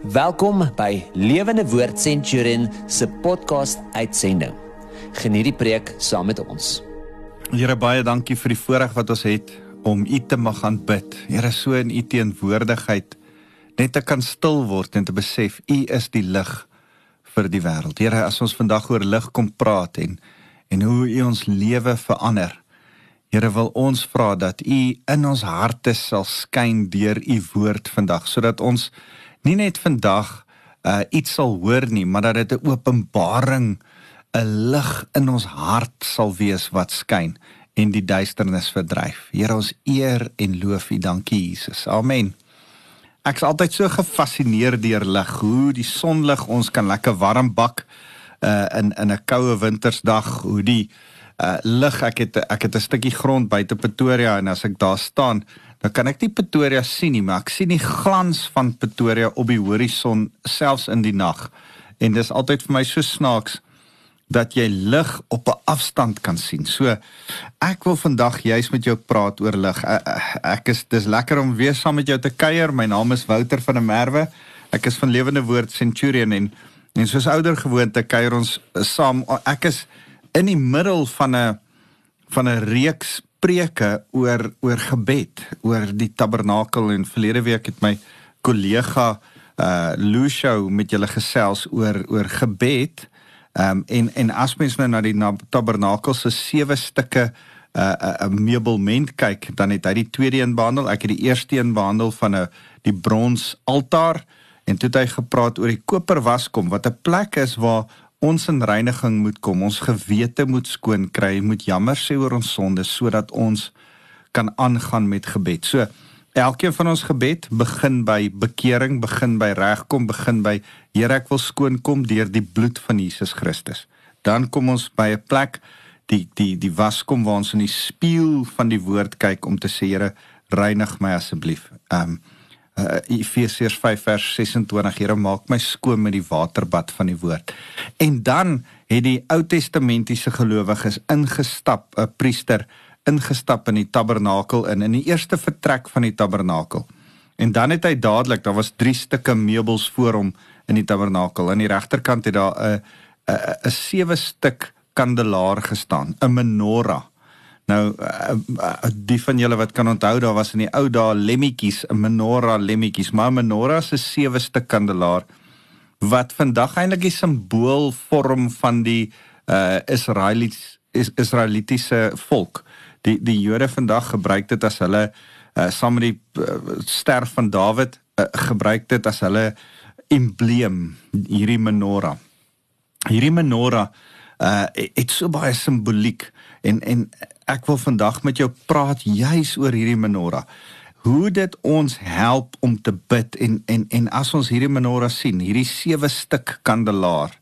Welkom by Lewende Woord Centurion se podcast uitsending. Geniet die preek saam met ons. Here baie dankie vir die voorreg wat ons het om U te mag aanbid. Here so in U teenwoordigheid net te kan stil word en te besef U is die lig vir die wêreld. Here as ons vandag oor lig kom praat en en hoe U ons lewe verander. Here wil ons vra dat U in ons harte sal skyn deur U woord vandag sodat ons nie net vandag uh, iets sal hoor nie, maar dat dit 'n openbaring, 'n lig in ons hart sal wees wat skyn en die duisternis verdryf. Here ons eer en loof U. Dankie Jesus. Amen. Ek's altyd so gefassineer deur lig, hoe die sonlig ons kan lekker warm bak uh in in 'n koue wintersdag, hoe die uh lig ek het ek het 'n stukkie grond buite Pretoria en as ek daar staan dan kan ek nie Pretoria sien nie maar ek sien die glans van Pretoria op die horison selfs in die nag en dis altyd vir my so snaaks dat jy lig op 'n afstand kan sien. So ek wil vandag juis met jou praat oor lig. Ek is dis lekker om weer saam met jou te kuier. My naam is Wouter van der Merwe. Ek is van Lewende Woord Centurion en en soos ouer gewoonte kuier ons saam. Ek is in die middel van 'n van 'n reeks preke oor oor gebed, oor die tabernakel en verlede week het my kollega uh Lucio met julle gesels oor oor gebed. Ehm um, en en as mens nou na die na tabernakel se sewe stukke 'n uh, 'n uh, uh, meubelment kyk, dan het hy die tweede een behandel. Ek het die eerste een behandel van 'n die brons altaar en toe het hy gepraat oor die koper waskom wat 'n plek is waar ons in reiniging moet kom, ons gewete moet skoon kry, moet jammer sê oor ons sondes sodat ons kan aangaan met gebed. So elkeen van ons gebed begin by bekering, begin by regkom, begin by Here ek wil skoon kom deur die bloed van Jesus Christus. Dan kom ons by 'n plek die die die waskom waar ons in die spieël van die woord kyk om te sê Here reinig my asseblief. Um uh, Efesiërs 5 vers 26 Here maak my skoon met die waterbad van die woord. En dan het die Ou Testamentiese gelowiges ingestap, 'n priester ingestap in die tabernakel in in die eerste vertrek van die tabernakel. En dan het hy dadelik, daar was 3 stukke meubels voor hom in die tabernakel. Aan die regterkant het daar 'n 'n 'n sewe stuk kandelaar gestaan, 'n menorah. Nou uh, uh, die van julle wat kan onthou daar was in die ou dae lemmetjies, 'n menorah lemmetjies, maar menorah se sewe stuk kandelaar wat vandag eintlik die simbool vorm van die uh Israelies is Israelitiese volk. Die die Jode vandag gebruik dit as hulle uh saam met die uh, ster van Dawid uh, gebruik dit as hulle embleem hierdie menorah. Hierdie menorah uh het so baie simboliek en en ek wil vandag met jou praat juis oor hierdie menorah. Hoe dit ons help om te bid en en en as ons hierdie menorah sien, hierdie sewe stuk kandelaar,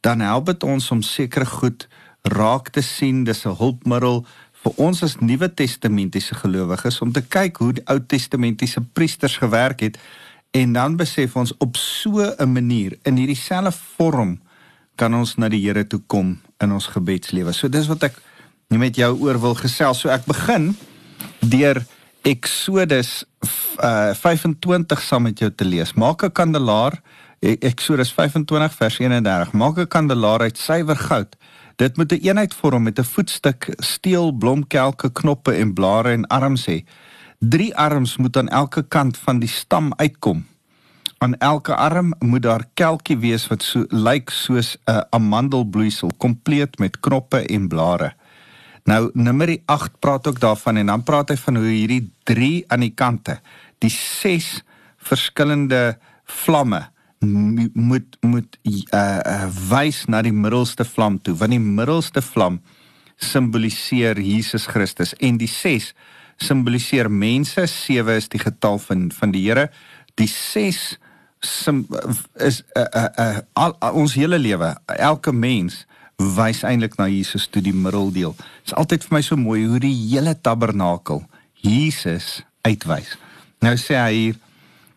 dan help dit ons om sekere goed raak te sien. Dis 'n hulpmiddel vir ons as Nuwe Testamentiese gelowiges om te kyk hoe die Ou Testamentiese priesters gewerk het en dan besef ons op so 'n manier in hierdie selfe vorm kan ons na die Here toe kom in ons gebedslewe. So dis wat ek met jou oor wil gesels. So ek begin deur Exodus uh 25 saam met jou te lees. Maak 'n kandelaar e, Exodus 25 vers 31. Maak 'n kandelaar uit suiwer goud. Dit moet 'n een eenheid vorm met 'n voetstuk steel, blomkelke, knoppe en blare en arms hê. Drie arms moet aan elke kant van die stam uitkom. Aan elke arm moet daar kelkie wees wat so lyk soos 'n amandelbloeisel, kompleet met knoppe en blare. Nou nummer 8 praat ook daarvan en dan praat hy van hoe hierdie 3 aan die kante, die 6 verskillende vlamme moet moet uh, uh wys na die middelste vlam toe want die middelste vlam simboliseer Jesus Christus en die 6 simboliseer mense 7 is die getal van van die Here die 6 sim, is uh, uh, uh, al, uh, ons hele lewe elke mens wys eintlik na Jesus toe die middeldeel. Dit is altyd vir my so mooi hoe die hele tabernakel Jesus uitwys. Nou sê hy hier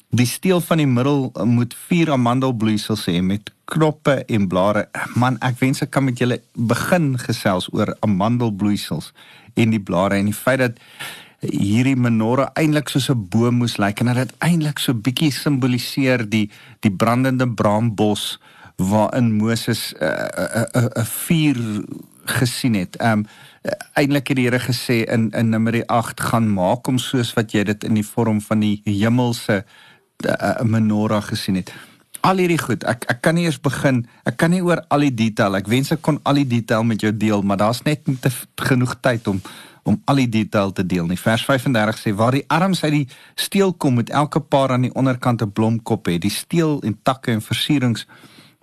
die steel van die middel moet vier amandelbloeisels hê met knoppe en blare. Man, ek wens ek kan met julle begin gesels oor amandelbloeisels en die blare en die feit dat hierdie menorah eintlik soos 'n boom moes lyk en dat dit eintlik so bietjie simboliseer die die brandende braambos waarin Moses 'n uh, 'n uh, 'n uh, vuur gesien het. Ehm um, eintlik het die Here gesê in in Numeri 8 gaan maak hom soos wat jy dit in die vorm van die hemelse uh, menorah gesien het al hierdie goed. Ek ek kan nie eers begin. Ek kan nie oor al die detail. Ek wens ek kon al die detail met jou deel, maar daar's net nie te genoeg tyd om om al die detail te deel nie. Vers 35 sê waar die arms uit die steel kom met elke paar aan die onderkant 'n blomkop hê. Die steel en takke en versierings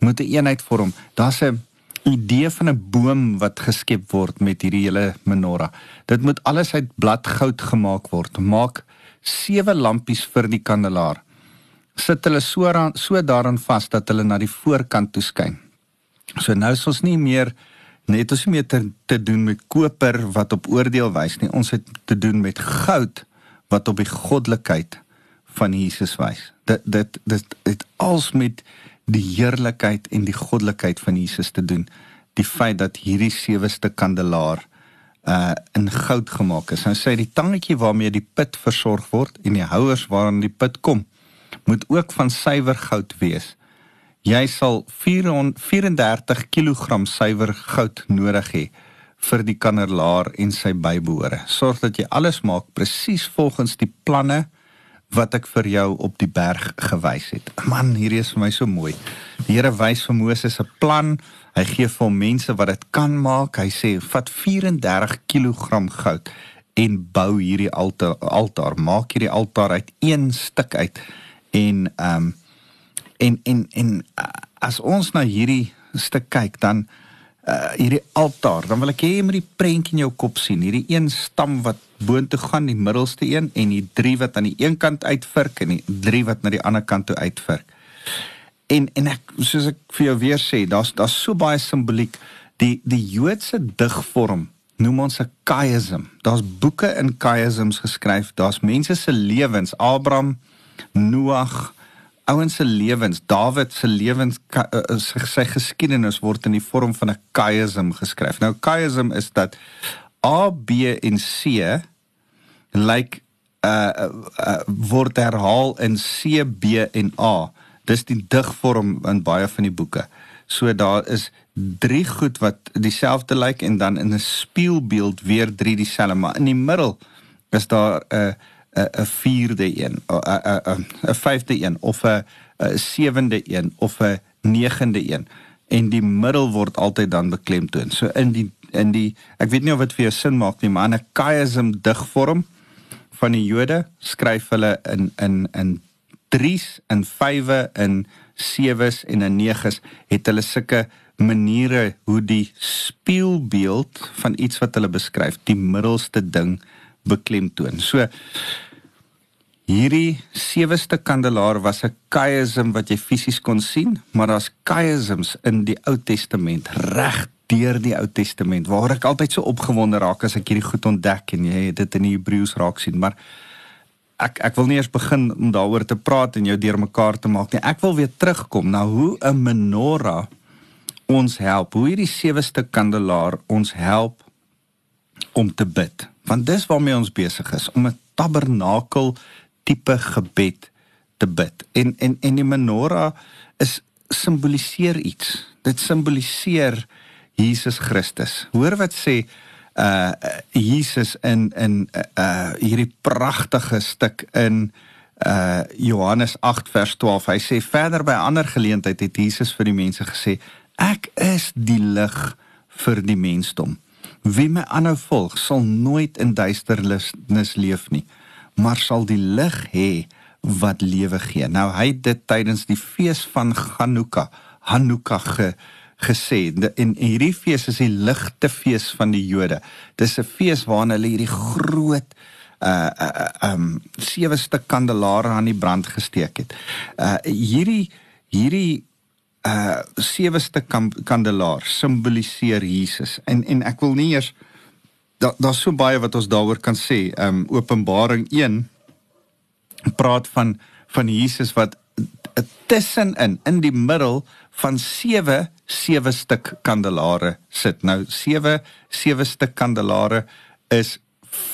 moet 'n een eenheid vorm. Daar's 'n idee van 'n boom wat geskep word met hierdie hele menorah. Dit moet alles uit bladgoud gemaak word. Maak sewe lampies vir die kandelaar sit hulle so aan, so daaraan vas dat hulle na die voorkant toe skyn. So nou is ons nie meer net ons nie meer te, te doen met koper wat op oordeel wys nie. Ons het te doen met goud wat op die goddelikheid van Jesus wys. Dit dit dit dit als met die heerlikheid en die goddelikheid van Jesus te doen. Die feit dat hierdie seweste kandelaar uh in goud gemaak is. Nou sê die tangetjie waarmee die put versorg word en die houers waaraan die put kom moet ook van suiwer goud wees. Jy sal 434 kg suiwer goud nodig hê vir die kandelaar en sy bybehore. Sorg dat jy alles maak presies volgens die planne wat ek vir jou op die berg gewys het. Man, hierdie is vir my so mooi. Die Here wys vir Moses 'n plan. Hy gee vir hom mense wat dit kan maak. Hy sê: "Vat 34 kg goud en bou hierdie altaar. altaar. Maak hierdie altaar uit een stuk uit." en ehm um, en en en uh, as ons na hierdie stuk kyk dan uh, hierdie altaar dan wil ek hê jy moet die prentjie in jou kop sien. Hierdie een stam wat boontoe gaan die middelste een en die drie wat aan die een kant uitvirk en die drie wat na die ander kant toe uitvirk en en ek soos ek vir jou weer sê daar's daar's so baie simboliek. Die die Joodse digvorm noem ons 'n chiasm daar's boeke in chiasms geskryf. Daar's mense se lewens. Abraham Noag ouens se lewens, Dawid se lewens uh, sy geskiedenis word in die vorm van 'n chiasm geskryf. Nou chiasm is dat A, B en C lyk like, uh, uh word herhaal in C, B en A. Dis die digvorm in baie van die boeke. So daar is drie goed wat dieselfde lyk like, en dan in 'n spieelbeeld weer drie dieselfde, maar in die middel is daar 'n uh, 'n vierde een, 'n 'n vyfde een of 'n sewende een of 'n negende een en die middel word altyd dan beklemtoon. So in die in die ek weet nie of dit vir jou sin maak nie, maar 'n chiasm digvorm van die Jode skryf hulle in in in 3s en 5e en 7s en 'n 9s het hulle sulke maniere hoe die spieelbeeld van iets wat hulle beskryf, die middelste ding beklemtoon. So hierdie seweste kandelaar was 'n chiasm wat jy fisies kon sien, maar daar's chiasms in die Ou Testament reg deur die Ou Testament waar ek altyd so opgewonde raak as ek hierdie goed ontdek en jy dit in die Hebreëus raak sien, maar ek ek wil nie eers begin om daaroor te praat en jou deurmekaar te maak nie. Ek wil weer terugkom na hoe 'n menorah ons help, hoe hierdie seweste kandelaar ons help om te bid. Want dis waarmee ons besig is om 'n tabernakel tipe gebed te bid. En en en die menorah is simboliseer iets. Dit simboliseer Jesus Christus. Hoor wat sê uh Jesus in in uh hierdie pragtige stuk in uh Johannes 8 vers 12. Hy sê verder by ander geleentheid het Jesus vir die mense gesê: Ek is die lig vir die mensdom. Wie my aanhou volg, sal nooit in duisternis leef nie, maar sal die lig hê wat lewe gee. Nou hy het dit tydens die fees van Hanukkah, Hanukkah ge, gesê. En, hierdie fees is die ligte fees van die Jode. Dis 'n fees waarin hulle hierdie groot uh uh um sewe stuk kandelare aan die brand gesteek het. Uh hierdie hierdie uh sewe stuk kandelaar simboliseer Jesus en en ek wil nie eers daar's da so baie wat ons daaroor kan sê. Um Openbaring 1 praat van van Jesus wat tussenin in die middel van sewe sewe stuk kandelare sit. Nou sewe sewe stuk kandelare is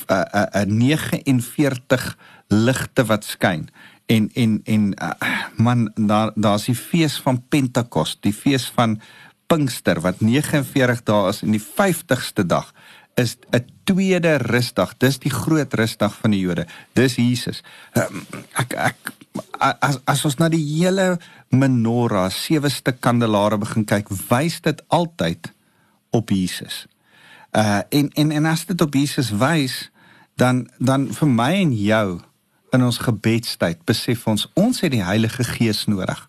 'n uh, 'n uh, 49 ligte wat skyn en en en uh, man daar daar's die fees van Pentekos, die fees van Pinkster wat 49 dae is en die 50ste dag is 'n tweede rusdag. Dis die groot rusdag van die Jode. Dis Jesus. Um, ek ek as as ons na die hele menorah, sewe stuk kandelare begin kyk, wys dit altyd op Jesus. Uh en en en as dit op Jesus wys, dan dan vir my en jou in ons gebedstyd besef ons ons het die Heilige Gees nodig.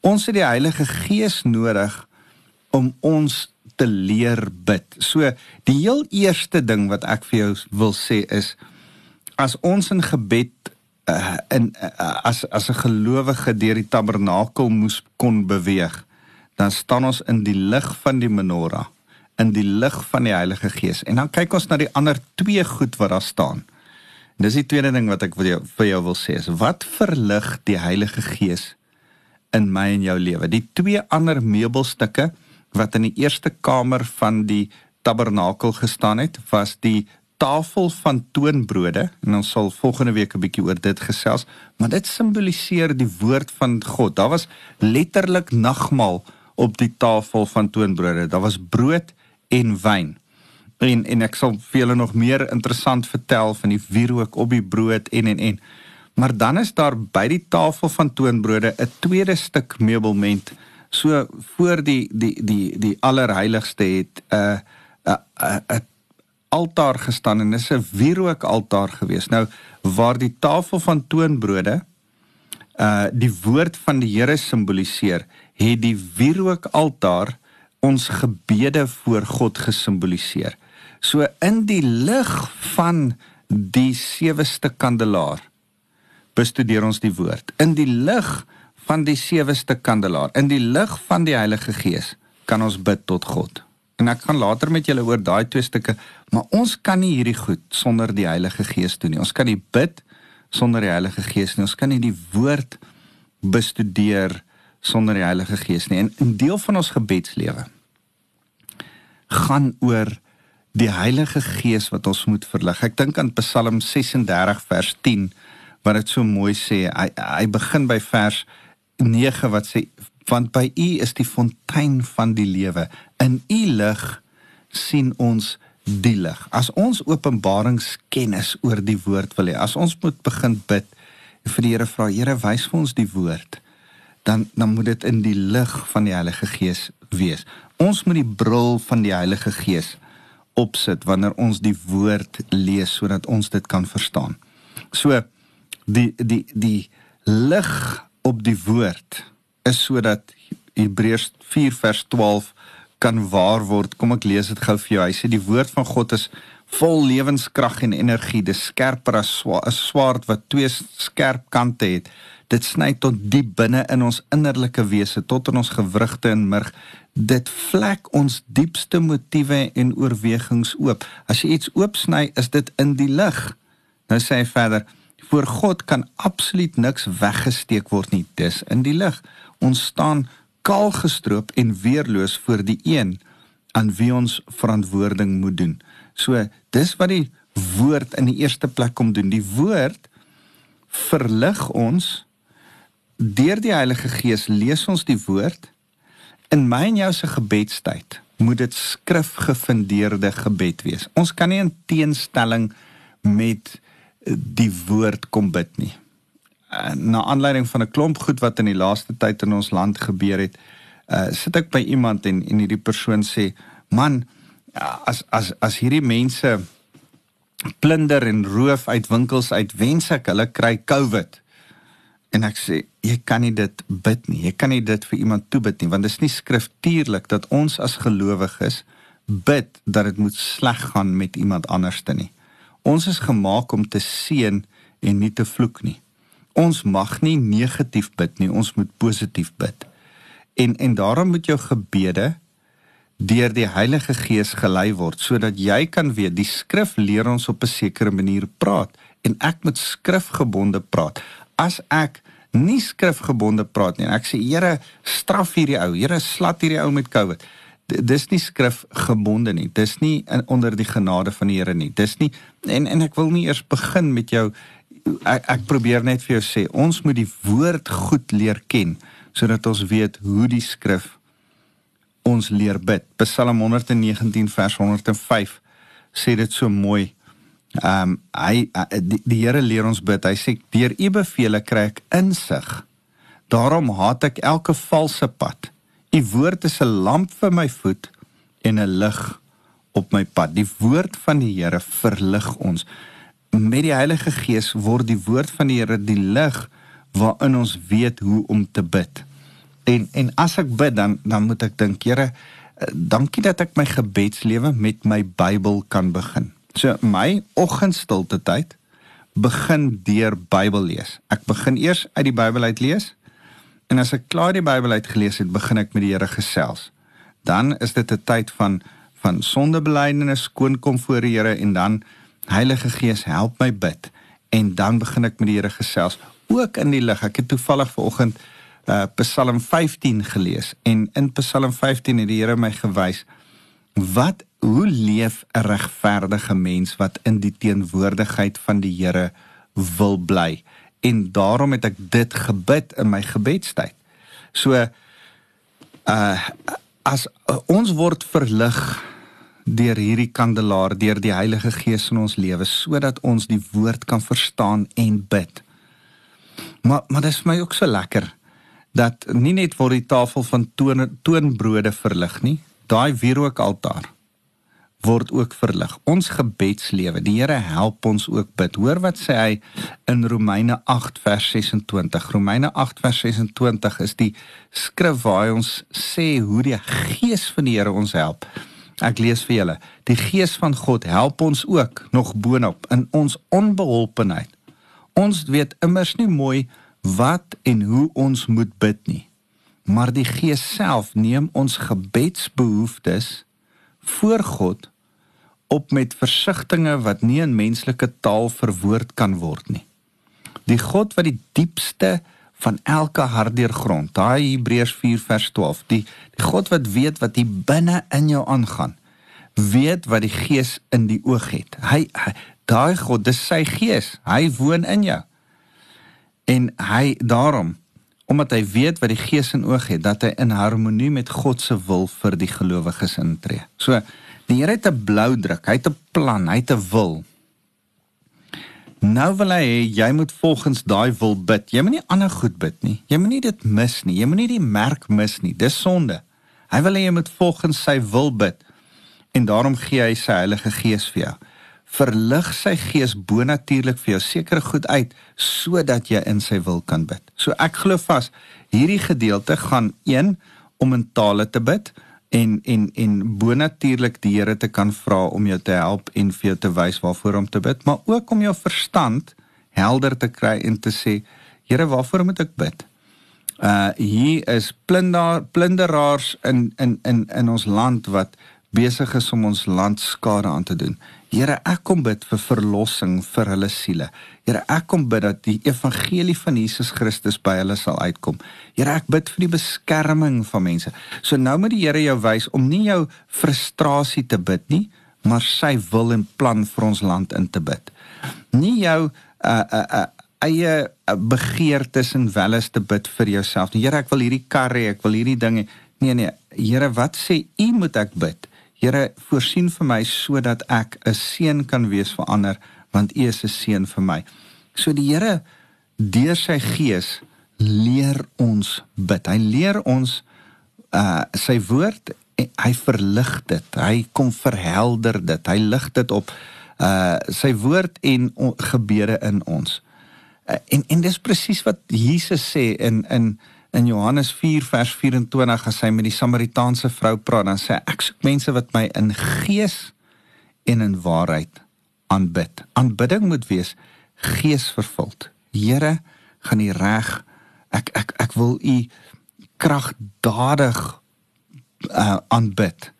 Ons het die Heilige Gees nodig om ons te leer bid. So die heel eerste ding wat ek vir jou wil sê is as ons in gebed uh, in uh, as as 'n gelowige deur die tabernakel moes kon beweeg, dan staan ons in die lig van die menorah, in die lig van die Heilige Gees. En dan kyk ons na die ander twee goed wat daar staan. En dis die tweede ding wat ek vir jou vir jou wil sê is wat verlig die Heilige Gees in my en jou lewe? Die twee ander meubelstukke wat in die eerste kamer van die tabernakel gestaan het, was die tafel van toonbrode en ons sal volgende week 'n bietjie oor dit gesels, maar dit simboliseer die woord van God. Daar was letterlik nagmaal op die tafel van toonbrode. Daar was brood en wyn. En en ek sal vir julle nog meer interessant vertel van die wierook op die brood en en en. Maar dan is daar by die tafel van toonbrode 'n tweede stuk meubelment so voor die die die die allerheiligste het 'n uh, 'n uh, 'n uh, altaar gestaan en dis 'n wierook altaar gewees. Nou waar die tafel van toonbrode uh die woord van die Here simboliseer, het die wierook altaar ons gebede voor God gesimboliseer. So in die lig van die seweste kandelaar bestudeer ons die woord. In die lig van die seweste kandelaar, in die lig van die Heilige Gees, kan ons bid tot God. En ek gaan later met julle oor daai twee stukke, maar ons kan nie hierdie goed sonder die Heilige Gees doen nie. Ons kan nie bid sonder die Heilige Gees nie. Ons kan nie die woord bestudeer sonder die Heilige Gees nie. En 'n deel van ons gebedslewe gaan oor die Heilige Gees wat ons moet verlig. Ek dink aan Psalm 36 vers 10 wat dit so mooi sê. Hy hy begin by vers 9 wat sê want by u is die fontein van die lewe. In u lig sien ons die lig. As ons openbaringskennis oor die woord wil hê as ons moet begin bid en vir die Here vra Here wys vir ons die woord dan dan moet dit in die lig van die Heilige Gees wees. Ons moet die bril van die Heilige Gees opsit wanneer ons die woord lees sodat ons dit kan verstaan. So die die die lig op die woord is sodat Hebreërs 4 vers 12 kan waar word. Kom ek lees dit gou vir jou. Hy sê die woord van God is vol lewenskrag en energie. Dis skerper as 'n swaard wat twee skerp kante het. Dit sny tot diep binne in ons innerlike wese, tot in ons gewrigte en murg. Dit vlek ons diepste motiewe en oorwegings oop. As jy iets oopsny, is dit in die lig. Nou sê hy verder: Voor God kan absoluut niks weggesteek word nie. Dis in die lig. Ons staan kaal gestroop en weerloos voor die een aan wie ons verantwoording moet doen. So, dis wat die woord in die eerste plek kom doen. Die woord verlig ons deur die Heilige Gees lees ons die woord in my en jou se gebedstyd. Moet dit skrifgefundeerde gebed wees. Ons kan nie in teenstelling met die woord kom bid nie. Uh, na aanleiding van 'n klomp goed wat in die laaste tyd in ons land gebeur het, uh, sit ek by iemand en en hierdie persoon sê, "Man, as as as hierdie mense plunder en roof uit winkels uit, wens ek hulle kry COVID." En ek sê, "Jy kan nie dit bid nie. Jy kan nie dit vir iemand toebid nie, want dit is nie skriftuurlik dat ons as gelowiges bid dat dit moet sleg gaan met iemand anderste nie." Ons is gemaak om te seën en nie te vloek nie. Ons mag nie negatief bid nie, ons moet positief bid. En en daarom moet jou gebede deur die Heilige Gees gelei word sodat jy kan weet die skrif leer ons op 'n sekere manier praat en ek moet skrifgebonde praat. As ek nie skrifgebonde praat nie en ek sê Here straf hierdie ou, Here slat hierdie ou met COVID, dis nie skrif gebonde nie. Dis nie in, onder die genade van die Here nie. Dis nie en en ek wil nie eers begin met jou ek, ek probeer net vir jou sê ons moet die woord goed leer ken sodat ons weet hoe die skrif ons leer bid. Psalm 119 vers 105 sê dit so mooi. Ehm um, hy die, die Here leer ons bid. Hy sê deur u bevele kry ek insig. Daarom haat ek elke valse pad. U woord is 'n lamp vir my voet en 'n lig op my pad. Die woord van die Here verlig ons. Met die Heilige Gees word die woord van die Here die lig waarin ons weet hoe om te bid. En en as ek bid dan dan moet ek dink, Here, dankie dat ek my gebedslewe met my Bybel kan begin. So my oggendstilte tyd begin deur Bybel lees. Ek begin eers uit die Bybel uit lees. En as ek klaar die Bybel uit gelees het, begin ek met die Here gesels. Dan is dit 'n tyd van van sondebelydenis, skoonkom voor die Here en dan Heilige Gees help my bid en dan begin ek met die Here gesels ook in die lig. Ek het toevallig vanoggend uh Psalm 15 gelees en in Psalm 15 het die Here my gewys wat hoe leef 'n regverdige mens wat in die teenwoordigheid van die Here wil bly? En daarom het ek dit gebid in my gebedstyd. So uh as uh, ons word verlig deur hierdie kandelaar, deur die Heilige Gees in ons lewe sodat ons die woord kan verstaan en bid. Maar maar dit is my ook so lekker dat nie net word die tafel van toon toonbrode verlig nie, daai wierookaltaar word ook verlig. Ons gebedslewe, die Here help ons ook bid. Hoor wat sê hy in Romeine 8 vers 26. Romeine 8 vers 26 is die skrif waar ons sê hoe die Gees van die Here ons help. Ek lees vir julle. Die Gees van God help ons ook nog boonop in ons onbeholpenheid. Ons weet immers nie mooi wat en hoe ons moet bid nie. Maar die Gees self neem ons gebedsbehoeftes voor God op met versigtings wat nie in menslike taal verwoord kan word nie. Die God wat die diepste van elke hart deurgrond, daai Hebreërs 4 vers 12, die die God wat weet wat hier binne in jou aangaan, weet wat die Gees in die oog het. Hy, hy daai God, dis sy Gees, hy woon in jou. En hy daarom omdat hy weet wat die Gees in oog het, dat hy in harmonie met God se wil vir die gelowiges intree. So die Here het 'n blou druk, hy het 'n plan, hy het 'n wil. Nou wil hy hê jy moet volgens daai wil bid. Jy moenie ander goed bid nie. Jy moenie dit mis nie. Jy moenie die merk mis nie. Dis sonde. Hy wil hê jy moet volgens sy wil bid. En daarom gee hy sy Heilige Gees vir jou verlig sy gees bonatuurlik vir jou sekere goed uit sodat jy in sy wil kan bid. So ek glo vas hierdie gedeelte gaan een om in tale te bid en en en bonatuurlik die Here te kan vra om jou te help en vir jou te wys waarvoor om te bid, maar ook om jou verstand helder te kry en te sê Here, waarvoor moet ek bid? Uh hier is plunder plunderaars in in in in ons land wat besig is om ons land skade aan te doen. Here, ek kom bid vir verlossing vir hulle siele. Here, ek kom bid dat die evangelie van Jesus Christus by hulle sal uitkom. Here, ek bid vir die beskerming van mense. So nou moet die Here jou wys om nie jou frustrasie te bid nie, maar sy wil en plan vir ons land in te bid. Nie jou uh uh uh eie begeertes en welles te bid vir jouself. Here, ek wil hierdie kar hê, ek wil hierdie dinge. Nee nee, Here, wat sê U moet ek bid? Here, voorsien vir my sodat ek 'n seën kan wees vir ander, want U is 'n seën vir my. So die Here deur sy gees leer ons bid. Hy leer ons uh sy woord, hy verlig dit. Hy kom verhelder dit. Hy lig dit op uh sy woord en gebede in ons. Uh, en en dis presies wat Jesus sê in in in Johannes 4 vers 24 as hy met die Samaritaanse vrou praat dan sê ek soek mense wat my in gees en in waarheid aanbid. Aanbidding moet wees geesvervuld. Here, gaan U reg. Ek ek ek wil U kragdadig uh, aanbid.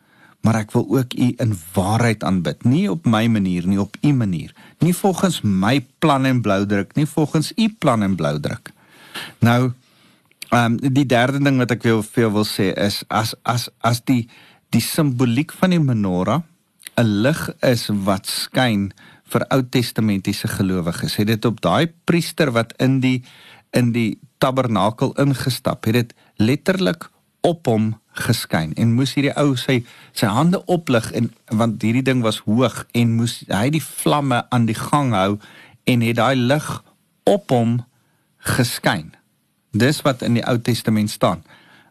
Maar ek wil ook U in waarheid aanbid, nie op my manier nie, op U manier. Nie volgens my plan en bloudruk nie, volgens U plan en bloudruk. Nou Ehm um, die derde ding wat ek wil vir jou wil sê is as as as die die simboliek van die menorah 'n lig is wat skyn vir Ou Testamentiese gelowiges. Het dit op daai priester wat in die in die tabernakel ingestap het, dit letterlik op hom geskyn en moes hierdie ou sy sy hande oplig en want hierdie ding was hoog en moes hy die vlamme aan die gang hou en het daai lig op hom geskyn. Dis wat in die Ou Testament staan.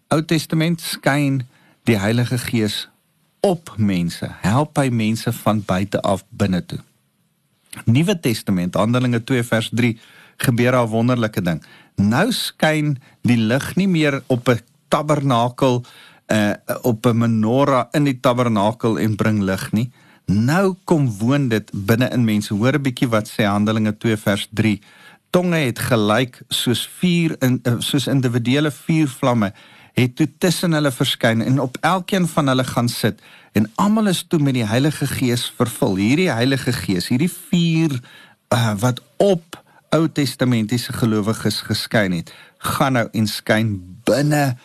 Ou Testament skyn die Heilige Gees op mense, help hy mense van buite af binne toe. Nuwe Testament, Handelinge 2 vers 3, gebeur 'n wonderlike ding. Nou skyn die lig nie meer op 'n tabernakel uh op 'n menorah in die tabernakel en bring lig nie. Nou kom woon dit binne in mense. Hoor 'n bietjie wat sê Handelinge 2 vers 3. Tonge het gelyk soos vuur in uh, soos individuele vuurvlamme het toe tussen hulle verskyn en op elkeen van hulle gaan sit en almal is toe met die Heilige Gees vervul. Hierdie Heilige Gees, hierdie vuur uh, wat op Ou Testamentiese gelowiges geskyn het, gaan nou en skyn binne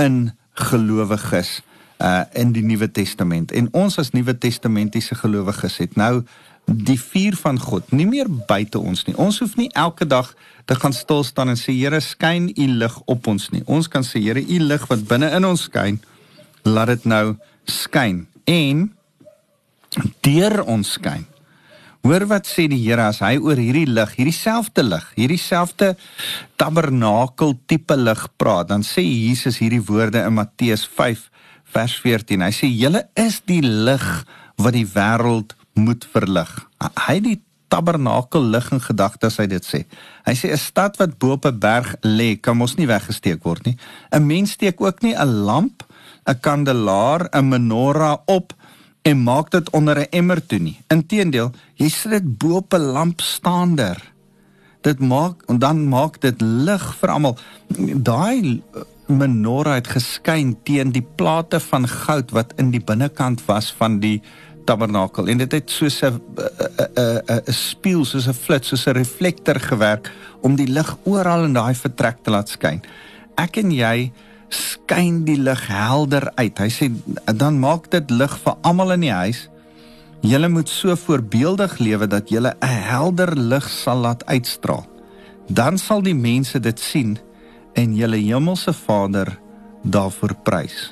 in gelowiges uh in die Nuwe Testament. En ons as Nuwe Testamentiese gelowiges het nou die vuur van God nie meer buite ons nie. Ons hoef nie elke dag te gaan stil staan en sê Here skyn u lig op ons nie. Ons kan sê Here u lig wat binne in ons skyn, laat dit nou skyn en deur ons skyn. Hoor wat sê die Here as hy oor hierdie lig, hierdie selfde lig, hierdie selfde tabernakel tipe lig praat, dan sê Jesus hierdie woorde in Matteus 5 vers 14. Hy sê julle is die lig wat die wêreld moet verlig. Hy die tabernakel lig in gedagtes hy dit sê. Hy sê 'n stad wat bo op 'n berg lê, kan mos nie weggesteek word nie. 'n Mens steek ook nie 'n lamp, 'n kandelaar, 'n menorah op en maak dit onder 'n emmer toe nie. Inteendeel, jy sit dit bo op 'n lampstander. Dit maak en dan maak dit lig vir almal. Daai menorah het geskyn teen die plate van goud wat in die binnekant was van die tabernakel en dit het soos 'n 'n 'n spieël soos 'n flits soos 'n reflektor gewerk om die lig oral in daai vertrek te laat skyn. Ek en jy skyn die lig helder uit. Hy sê dan maak dit lig vir almal in die huis. Julle moet so voorbeeldig lewe dat julle 'n helder lig sal laat uitstraal. Dan sal die mense dit sien en julle hemelse Vader daarvoor prys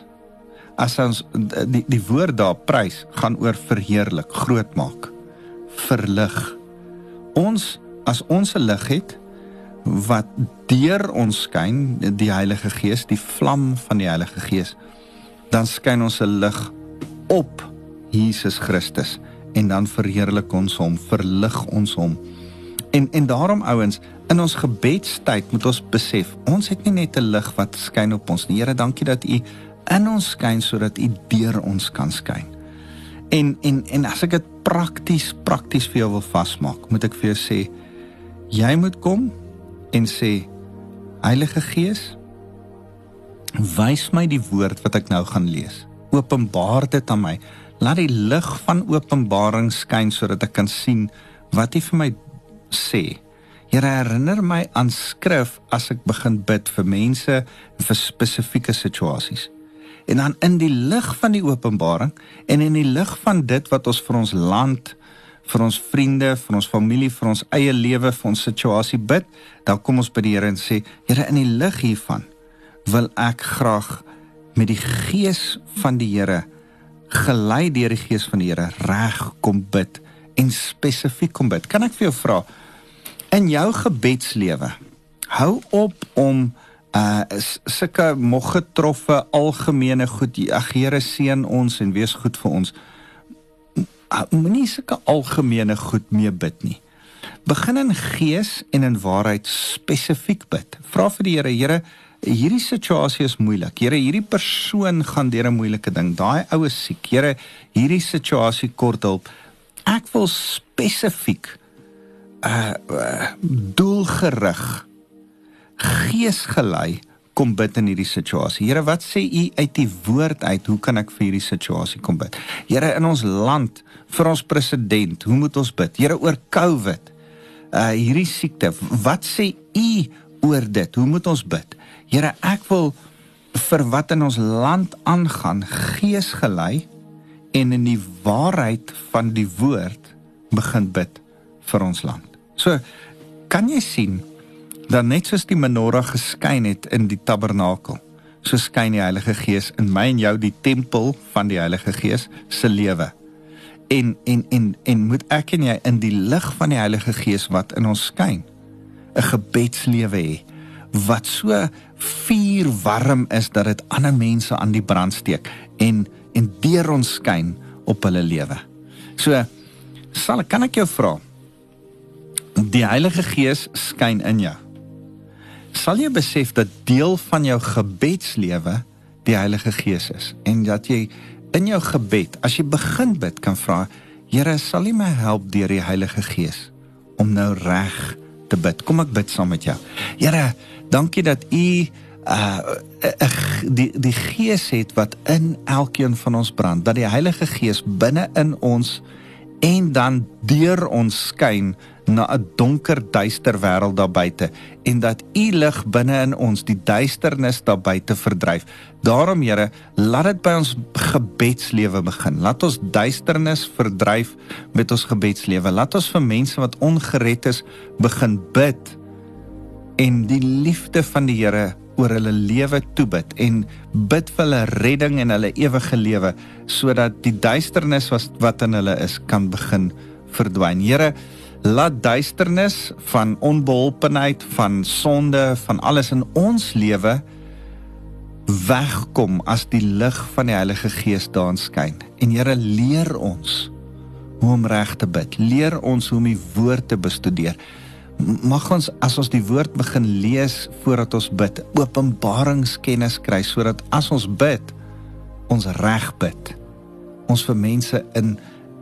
as ons die die woord daar prys gaan oor verheerlik, groot maak, verlig. Ons as ons 'n lig het wat deur ons skyn, die Heilige Gees, die vlam van die Heilige Gees, dan skyn ons 'n lig op Jesus Christus en dan verheerlik ons hom, verlig ons hom. En en daarom ouens, in ons gebedstyd moet ons besef, ons het nie net 'n lig wat skyn op ons nie. Here, dankie dat U in ons skyn sodat U deur ons kan skyn. En en en as ek dit prakties prakties vir jou wil vasmaak, moet ek vir jou sê jy moet kom en sê Heilige Gees wys my die woord wat ek nou gaan lees. Openbaar dit aan my. Laat die lig van openbaring skyn sodat ek kan sien wat U vir my sê. Here herinner my aan skrif as ek begin bid vir mense vir spesifieke situasies en dan in die lig van die openbaring en in die lig van dit wat ons vir ons land vir ons vriende, vir ons familie, vir ons eie lewe, vir ons situasie bid, dan kom ons by die Here en sê, Here, in die lig hiervan wil ek graag met die gees van die Here gelei deur die gees van die Here reg kom bid en spesifiek kom bid. Kan ek vir jou vra in jou gebedslewe hou op om uh sulke moeg getroffe algemene goed ag Here seën ons en wees goed vir ons. Uh, moenie sulke algemene goed mee bid nie. Begin in gees en in waarheid spesifiek bid. Vra vir die Here Here hierdie situasie is moeilik. Here hierdie persoon gaan deur 'n moeilike ding. Daai oue siek. Here hierdie situasie kort hulp. Ek wil spesifiek uh, uh doelgerig geesgelei kom bid in hierdie situasie. Here, wat sê u uit die woord uit? Hoe kan ek vir hierdie situasie kom bid? Here, in ons land, vir ons president, hoe moet ons bid? Here, oor COVID, uh hierdie siekte, wat sê u oor dit? Hoe moet ons bid? Here, ek wil vir wat in ons land aangaan gees gelei en in die waarheid van die woord begin bid vir ons land. So kan jy sien dat net soos die menorah geskyn het in die tabernakel, so skyn die Heilige Gees in my en jou die tempel van die Heilige Gees se lewe. En en en en moet ek en jy in die lig van die Heilige Gees wat in ons skyn, 'n gebedslewe hê wat so vuur warm is dat dit ander mense aan die brand steek en en deur ons skyn op hulle lewe. So sal kan ek jou vra die Heilige Gees skyn in jou. Sal jy besef dat deel van jou gebedslewe die Heilige Gees is en dat jy in jou gebed as jy begin bid kan vra Here sal U my help deur die Heilige Gees om nou reg te bid. Kom ek bid saam met jou. Here, dankie dat U uh, die die gees het wat in elkeen van ons brand dat die Heilige Gees binne in ons en dan deur ons skyn na 'n donker duister wêreld daar buite en dat u lig binne in ons die duisternis daar buite verdryf. Daarom Here, laat dit by ons gebedslewe begin. Laat ons duisternis verdryf met ons gebedslewe. Laat ons vir mense wat ongered is begin bid en die liefde van die Here oor hulle lewe toebid en bid vir hulle redding en hulle ewige lewe sodat die duisternis wat wat in hulle is kan begin verdwyn. Here, laat duisternis van onbeholpenheid, van sonde, van alles in ons lewe wegkom as die lig van die Heilige Gees daarin skyn. En Here, leer ons hoe om reg te bid. Leer ons hoe om die woord te bestudeer mag ons as ons die woord begin lees voordat ons bid, openbaringskennis kry sodat as ons bid, ons reg bid. Ons vir mense in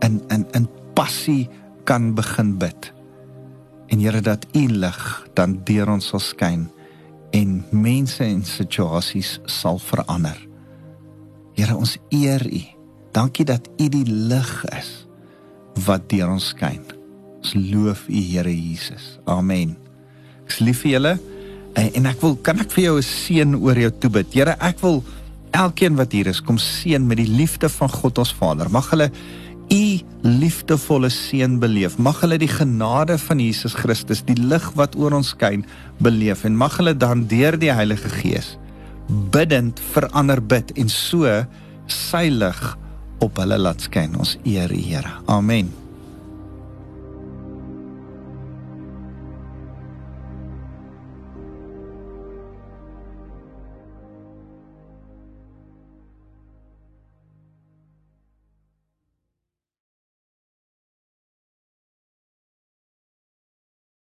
in in in passie kan begin bid. En Here dat U lig dan deur ons sal skyn en mense en situasies sal verander. Here ons eer U. Dankie dat U die lig is wat deur ons skyn. Ons loof U Here Jesus. Amen. Ek lief vir julle en, en ek wil kan ek vir jou 'n seën oor jou toe bid. Here, ek wil elkeen wat hier is kom seën met die liefde van God ons Vader. Mag hulle U liefdevolle seën beleef. Mag hulle die genade van Jesus Christus, die lig wat oor ons skyn, beleef en mag hulle dan deur die Heilige Gees bidend verander bid en so sy lig op hulle laat skyn. Ons eer U Here. Amen.